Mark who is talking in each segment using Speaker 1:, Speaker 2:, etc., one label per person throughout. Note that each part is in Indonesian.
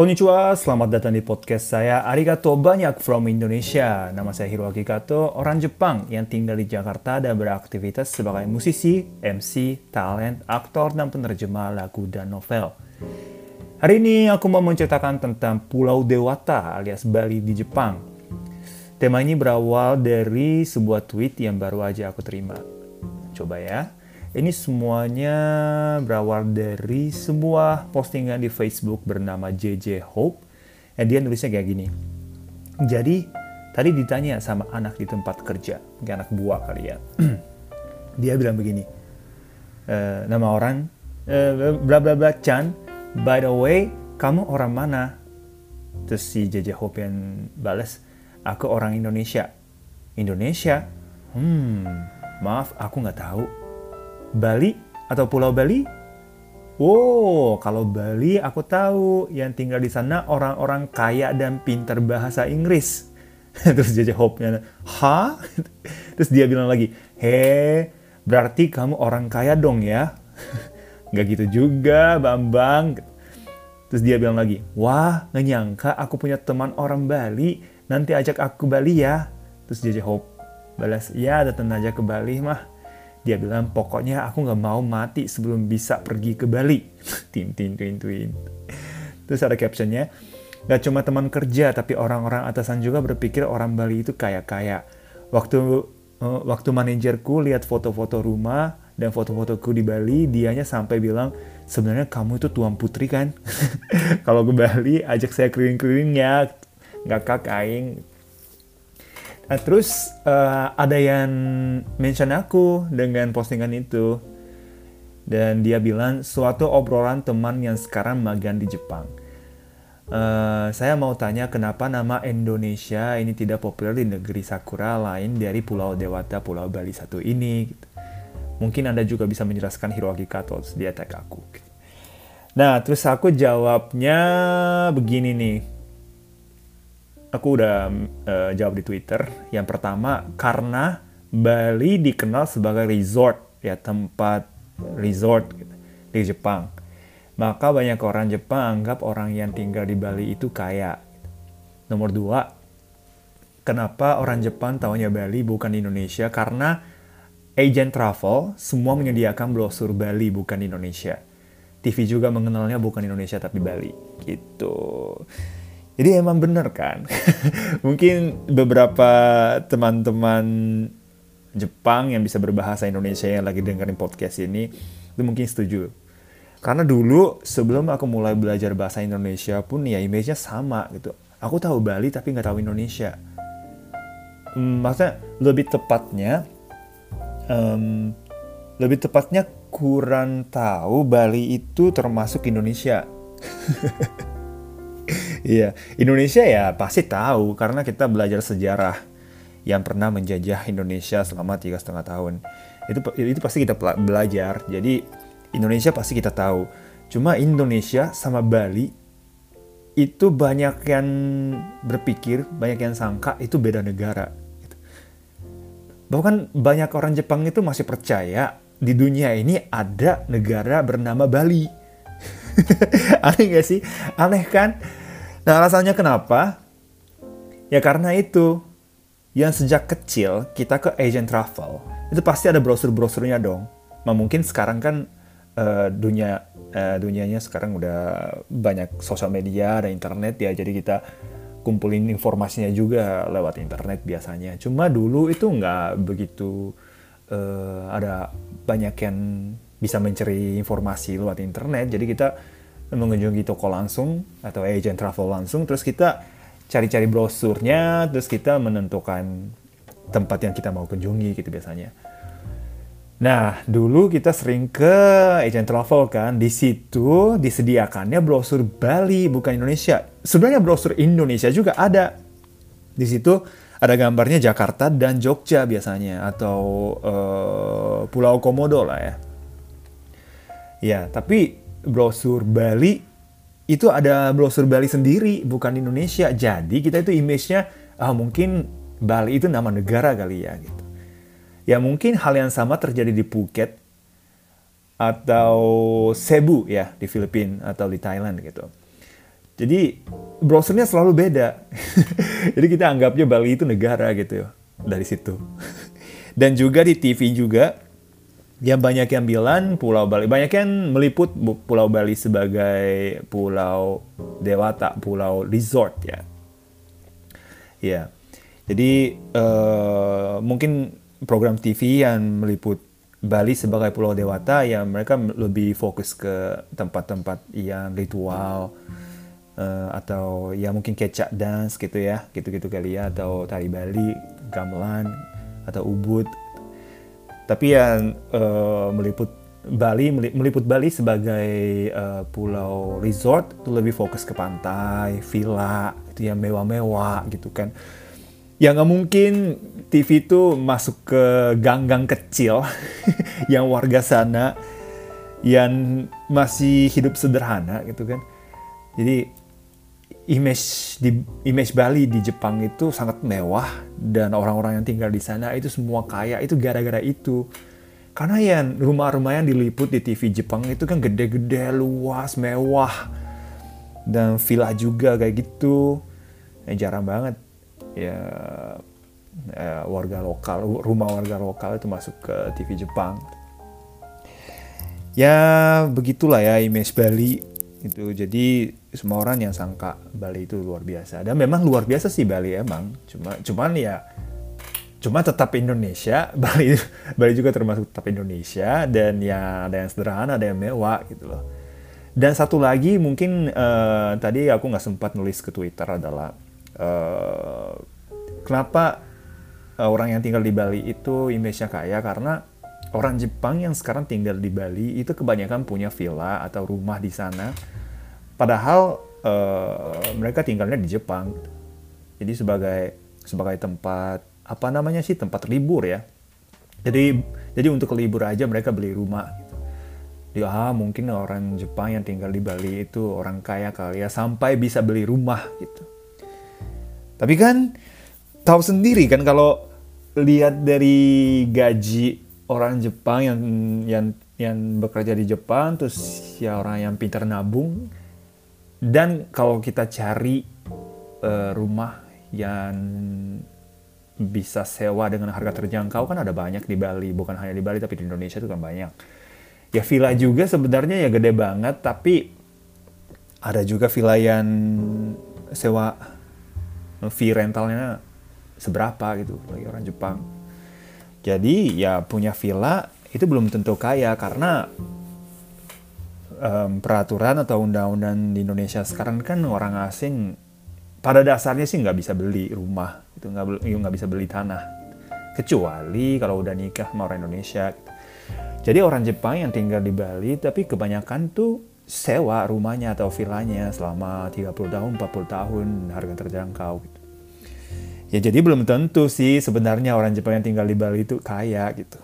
Speaker 1: Konnichiwa, selamat datang di podcast saya Arigato banyak from Indonesia. Nama saya Hiroaki Kato, orang Jepang yang tinggal di Jakarta dan beraktivitas sebagai musisi, MC, talent, aktor, dan penerjemah lagu dan novel. Hari ini aku mau menceritakan tentang Pulau Dewata alias Bali di Jepang. Tema ini berawal dari sebuah tweet yang baru aja aku terima. Coba ya. Ini semuanya berawal dari sebuah postingan di Facebook bernama JJ Hope. Dan dia nulisnya kayak gini. Jadi, tadi ditanya sama anak di tempat kerja, mungkin anak buah kali ya. dia bilang begini, e, nama orang, e, bla bla bla Chan, by the way, kamu orang mana? Terus si JJ Hope yang balas, aku orang Indonesia. Indonesia? Hmm, maaf, aku nggak tahu Bali atau Pulau Bali? Wow, kalau Bali aku tahu yang tinggal di sana orang-orang kaya dan pintar bahasa Inggris. Terus dia jawabnya, ha? Terus dia bilang lagi, he, berarti kamu orang kaya dong ya? Gak gitu juga, Bambang. Terus dia bilang lagi, wah, gak nyangka aku punya teman orang Bali, nanti ajak aku Bali ya. Terus dia jawab, balas, ya datang aja ke Bali mah dia bilang, pokoknya aku nggak mau mati sebelum bisa pergi ke Bali. tin, tin, tin, tin. Terus ada captionnya, gak cuma teman kerja, tapi orang-orang atasan juga berpikir orang Bali itu kaya-kaya. Waktu uh, waktu manajerku lihat foto-foto rumah dan foto-fotoku di Bali, dianya sampai bilang, sebenarnya kamu itu tuan putri kan? Kalau ke Bali, ajak saya keliling-keliling ya. Gak kakain. Nah, terus uh, ada yang mention aku dengan postingan itu. Dan dia bilang, suatu obrolan teman yang sekarang magang di Jepang. Uh, saya mau tanya kenapa nama Indonesia ini tidak populer di negeri Sakura lain dari Pulau Dewata, Pulau Bali satu ini. Gitu. Mungkin Anda juga bisa menjelaskan Hiroaki Kato, dia tag aku. Gitu. Nah, terus aku jawabnya begini nih aku udah uh, jawab di Twitter. Yang pertama karena Bali dikenal sebagai resort ya tempat resort gitu, di Jepang. Maka banyak orang Jepang anggap orang yang tinggal di Bali itu kaya. Nomor dua, kenapa orang Jepang tahunya Bali bukan Indonesia? Karena agent travel semua menyediakan brosur Bali bukan Indonesia. TV juga mengenalnya bukan Indonesia tapi Bali gitu. Jadi emang bener kan? Mungkin beberapa teman-teman Jepang yang bisa berbahasa Indonesia yang lagi dengerin podcast ini, itu mungkin setuju. Karena dulu sebelum aku mulai belajar bahasa Indonesia pun ya image-nya sama gitu. Aku tahu Bali tapi nggak tahu Indonesia. Hmm, maksudnya lebih tepatnya, um, lebih tepatnya kurang tahu Bali itu termasuk Indonesia. Iya, Indonesia ya pasti tahu karena kita belajar sejarah yang pernah menjajah Indonesia selama tiga setengah tahun. Itu itu pasti kita belajar. Jadi Indonesia pasti kita tahu. Cuma Indonesia sama Bali itu banyak yang berpikir, banyak yang sangka itu beda negara. Gitu. Bahkan banyak orang Jepang itu masih percaya di dunia ini ada negara bernama Bali. Aneh gak sih? Aneh kan? Nah alasannya kenapa? Ya karena itu, yang sejak kecil kita ke agent travel, itu pasti ada brosur-brosurnya dong. Nah, mungkin sekarang kan uh, dunia uh, dunianya sekarang udah banyak sosial media dan internet ya, jadi kita kumpulin informasinya juga lewat internet biasanya. Cuma dulu itu nggak begitu uh, ada banyak yang bisa mencari informasi lewat internet, jadi kita mengunjungi toko langsung atau agent travel langsung terus kita cari-cari brosurnya terus kita menentukan tempat yang kita mau kunjungi gitu biasanya. Nah, dulu kita sering ke agent travel kan, di situ disediakannya brosur Bali bukan Indonesia. Sebenarnya brosur Indonesia juga ada. Di situ ada gambarnya Jakarta dan Jogja biasanya atau uh, Pulau Komodo lah ya. Ya, tapi brosur Bali itu ada brosur Bali sendiri bukan Indonesia jadi kita itu image-nya ah mungkin Bali itu nama negara kali ya gitu ya mungkin hal yang sama terjadi di Phuket atau Cebu ya di Filipina atau di Thailand gitu Jadi browsernya selalu beda. Jadi kita anggapnya Bali itu negara gitu dari situ. Dan juga di TV juga yang banyak yang bilang Pulau Bali, banyak yang meliput Pulau Bali sebagai pulau dewata, pulau resort ya. Ya, jadi uh, mungkin program TV yang meliput Bali sebagai pulau dewata ya mereka lebih fokus ke tempat-tempat yang ritual uh, atau ya mungkin kecak dance gitu ya gitu-gitu kali ya atau tari Bali gamelan atau ubud tapi yang uh, meliput Bali meliput Bali sebagai uh, pulau resort itu lebih fokus ke pantai villa itu yang mewah-mewah gitu kan ya nggak mungkin TV itu masuk ke gang-gang kecil yang warga sana yang masih hidup sederhana gitu kan. Jadi image di image Bali di Jepang itu sangat mewah dan orang-orang yang tinggal di sana itu semua kaya itu gara-gara itu. Karena ya rumah-rumah yang diliput di TV Jepang itu kan gede-gede, luas, mewah. Dan villa juga kayak gitu. Eh, jarang banget ya eh, warga lokal rumah warga lokal itu masuk ke TV Jepang ya begitulah ya image Bali itu jadi semua orang yang sangka Bali itu luar biasa. Dan memang luar biasa sih Bali emang. Cuma cuman ya cuma tetap Indonesia. Bali Bali juga termasuk tetap Indonesia. Dan ya ada yang sederhana ada yang mewah gitu loh. Dan satu lagi mungkin uh, tadi aku nggak sempat nulis ke Twitter adalah uh, kenapa uh, orang yang tinggal di Bali itu image-nya kaya? Karena orang Jepang yang sekarang tinggal di Bali itu kebanyakan punya villa atau rumah di sana padahal uh, mereka tinggalnya di Jepang jadi sebagai sebagai tempat apa namanya sih tempat libur ya jadi jadi untuk libur aja mereka beli rumah gitu. Dia ah mungkin orang Jepang yang tinggal di Bali itu orang kaya kali ya sampai bisa beli rumah gitu. Tapi kan tahu sendiri kan kalau lihat dari gaji orang Jepang yang yang yang bekerja di Jepang terus ya orang yang pintar nabung dan kalau kita cari uh, rumah yang bisa sewa dengan harga terjangkau kan ada banyak di Bali bukan hanya di Bali tapi di Indonesia itu kan banyak ya villa juga sebenarnya ya gede banget tapi ada juga villa yang sewa fee rentalnya seberapa gitu bagi orang Jepang. Jadi ya punya villa itu belum tentu kaya karena um, peraturan atau undang-undang di Indonesia sekarang kan orang asing pada dasarnya sih nggak bisa beli rumah itu nggak nggak bisa beli tanah kecuali kalau udah nikah sama orang Indonesia. Jadi orang Jepang yang tinggal di Bali tapi kebanyakan tuh sewa rumahnya atau villanya selama 30 tahun, 40 tahun harga terjangkau gitu. Ya jadi belum tentu sih sebenarnya orang Jepang yang tinggal di Bali itu kaya gitu.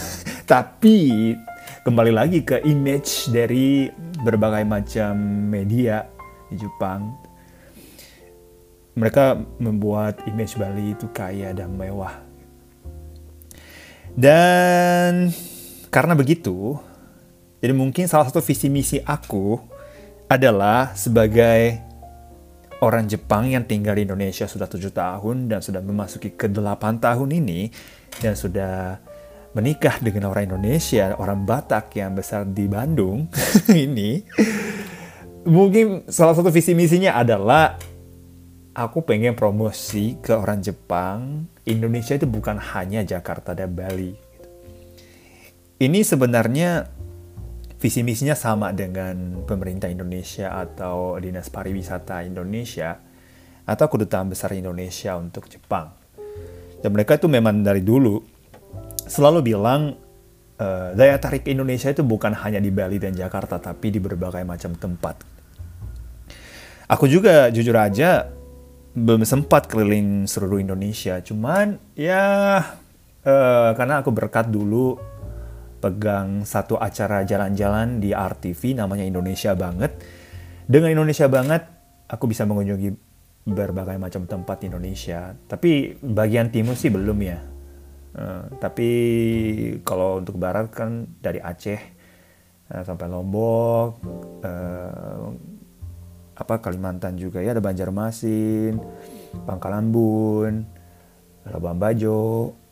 Speaker 1: Tapi kembali lagi ke image dari berbagai macam media di Jepang. Mereka membuat image Bali itu kaya dan mewah. Dan karena begitu, jadi mungkin salah satu visi misi aku adalah sebagai orang Jepang yang tinggal di Indonesia sudah tujuh tahun dan sudah memasuki ke delapan tahun ini dan sudah menikah dengan orang Indonesia, orang Batak yang besar di Bandung ini, mungkin salah satu visi misinya adalah aku pengen promosi ke orang Jepang, Indonesia itu bukan hanya Jakarta dan Bali. Ini sebenarnya visi misinya sama dengan pemerintah Indonesia atau Dinas Pariwisata Indonesia atau kedutaan besar Indonesia untuk Jepang. Dan mereka itu memang dari dulu selalu bilang uh, daya tarik Indonesia itu bukan hanya di Bali dan Jakarta tapi di berbagai macam tempat. Aku juga jujur aja belum sempat keliling seluruh Indonesia, cuman ya uh, karena aku berkat dulu pegang satu acara jalan-jalan di RTV namanya Indonesia Banget. Dengan Indonesia Banget, aku bisa mengunjungi berbagai macam tempat di Indonesia. Tapi bagian timur sih belum ya. Uh, tapi kalau untuk barat kan dari Aceh uh, sampai Lombok, uh, apa Kalimantan juga ya ada Banjarmasin, Pangkalan Bun, Labuan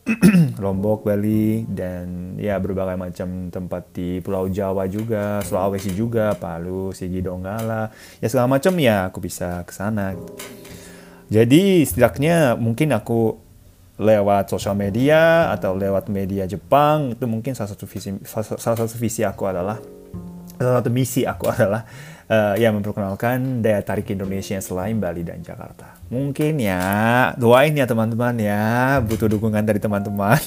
Speaker 1: Lombok, Bali, dan ya berbagai macam tempat di Pulau Jawa juga, Sulawesi juga, Palu, Sigi Donggala, ya segala macam ya aku bisa ke sana. Jadi setidaknya mungkin aku lewat sosial media atau lewat media Jepang itu mungkin salah satu visi salah satu visi aku adalah salah satu misi aku adalah uh, ya memperkenalkan daya tarik Indonesia selain Bali dan Jakarta. Mungkin ya doain ya teman-teman ya butuh dukungan dari teman-teman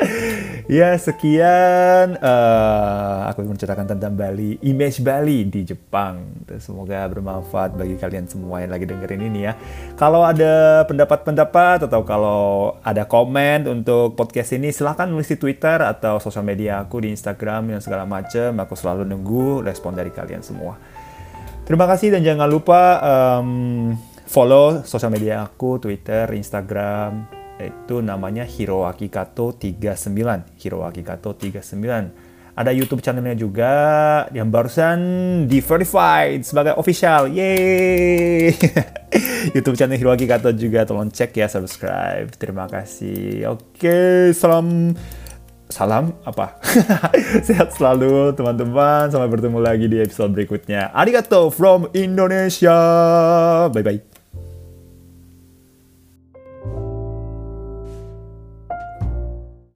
Speaker 1: ya sekian uh, aku menceritakan tentang Bali image Bali di Jepang. Semoga bermanfaat bagi kalian semua yang lagi dengerin ini ya. Kalau ada pendapat-pendapat atau kalau ada komen untuk podcast ini silahkan nulis di Twitter atau sosial media aku di Instagram yang segala macam aku selalu nunggu respon dari kalian semua. Terima kasih dan jangan lupa um, follow sosial media aku, Twitter, Instagram, itu namanya Hiroaki Kato 39. Hiroaki Kato 39. Ada YouTube channelnya juga yang barusan di verified sebagai official. Yeay! YouTube channel Hiroaki Kato juga tolong cek ya subscribe. Terima kasih. Oke, salam salam apa? Sehat selalu teman-teman. Sampai bertemu lagi di episode berikutnya. Arigato from Indonesia. Bye bye.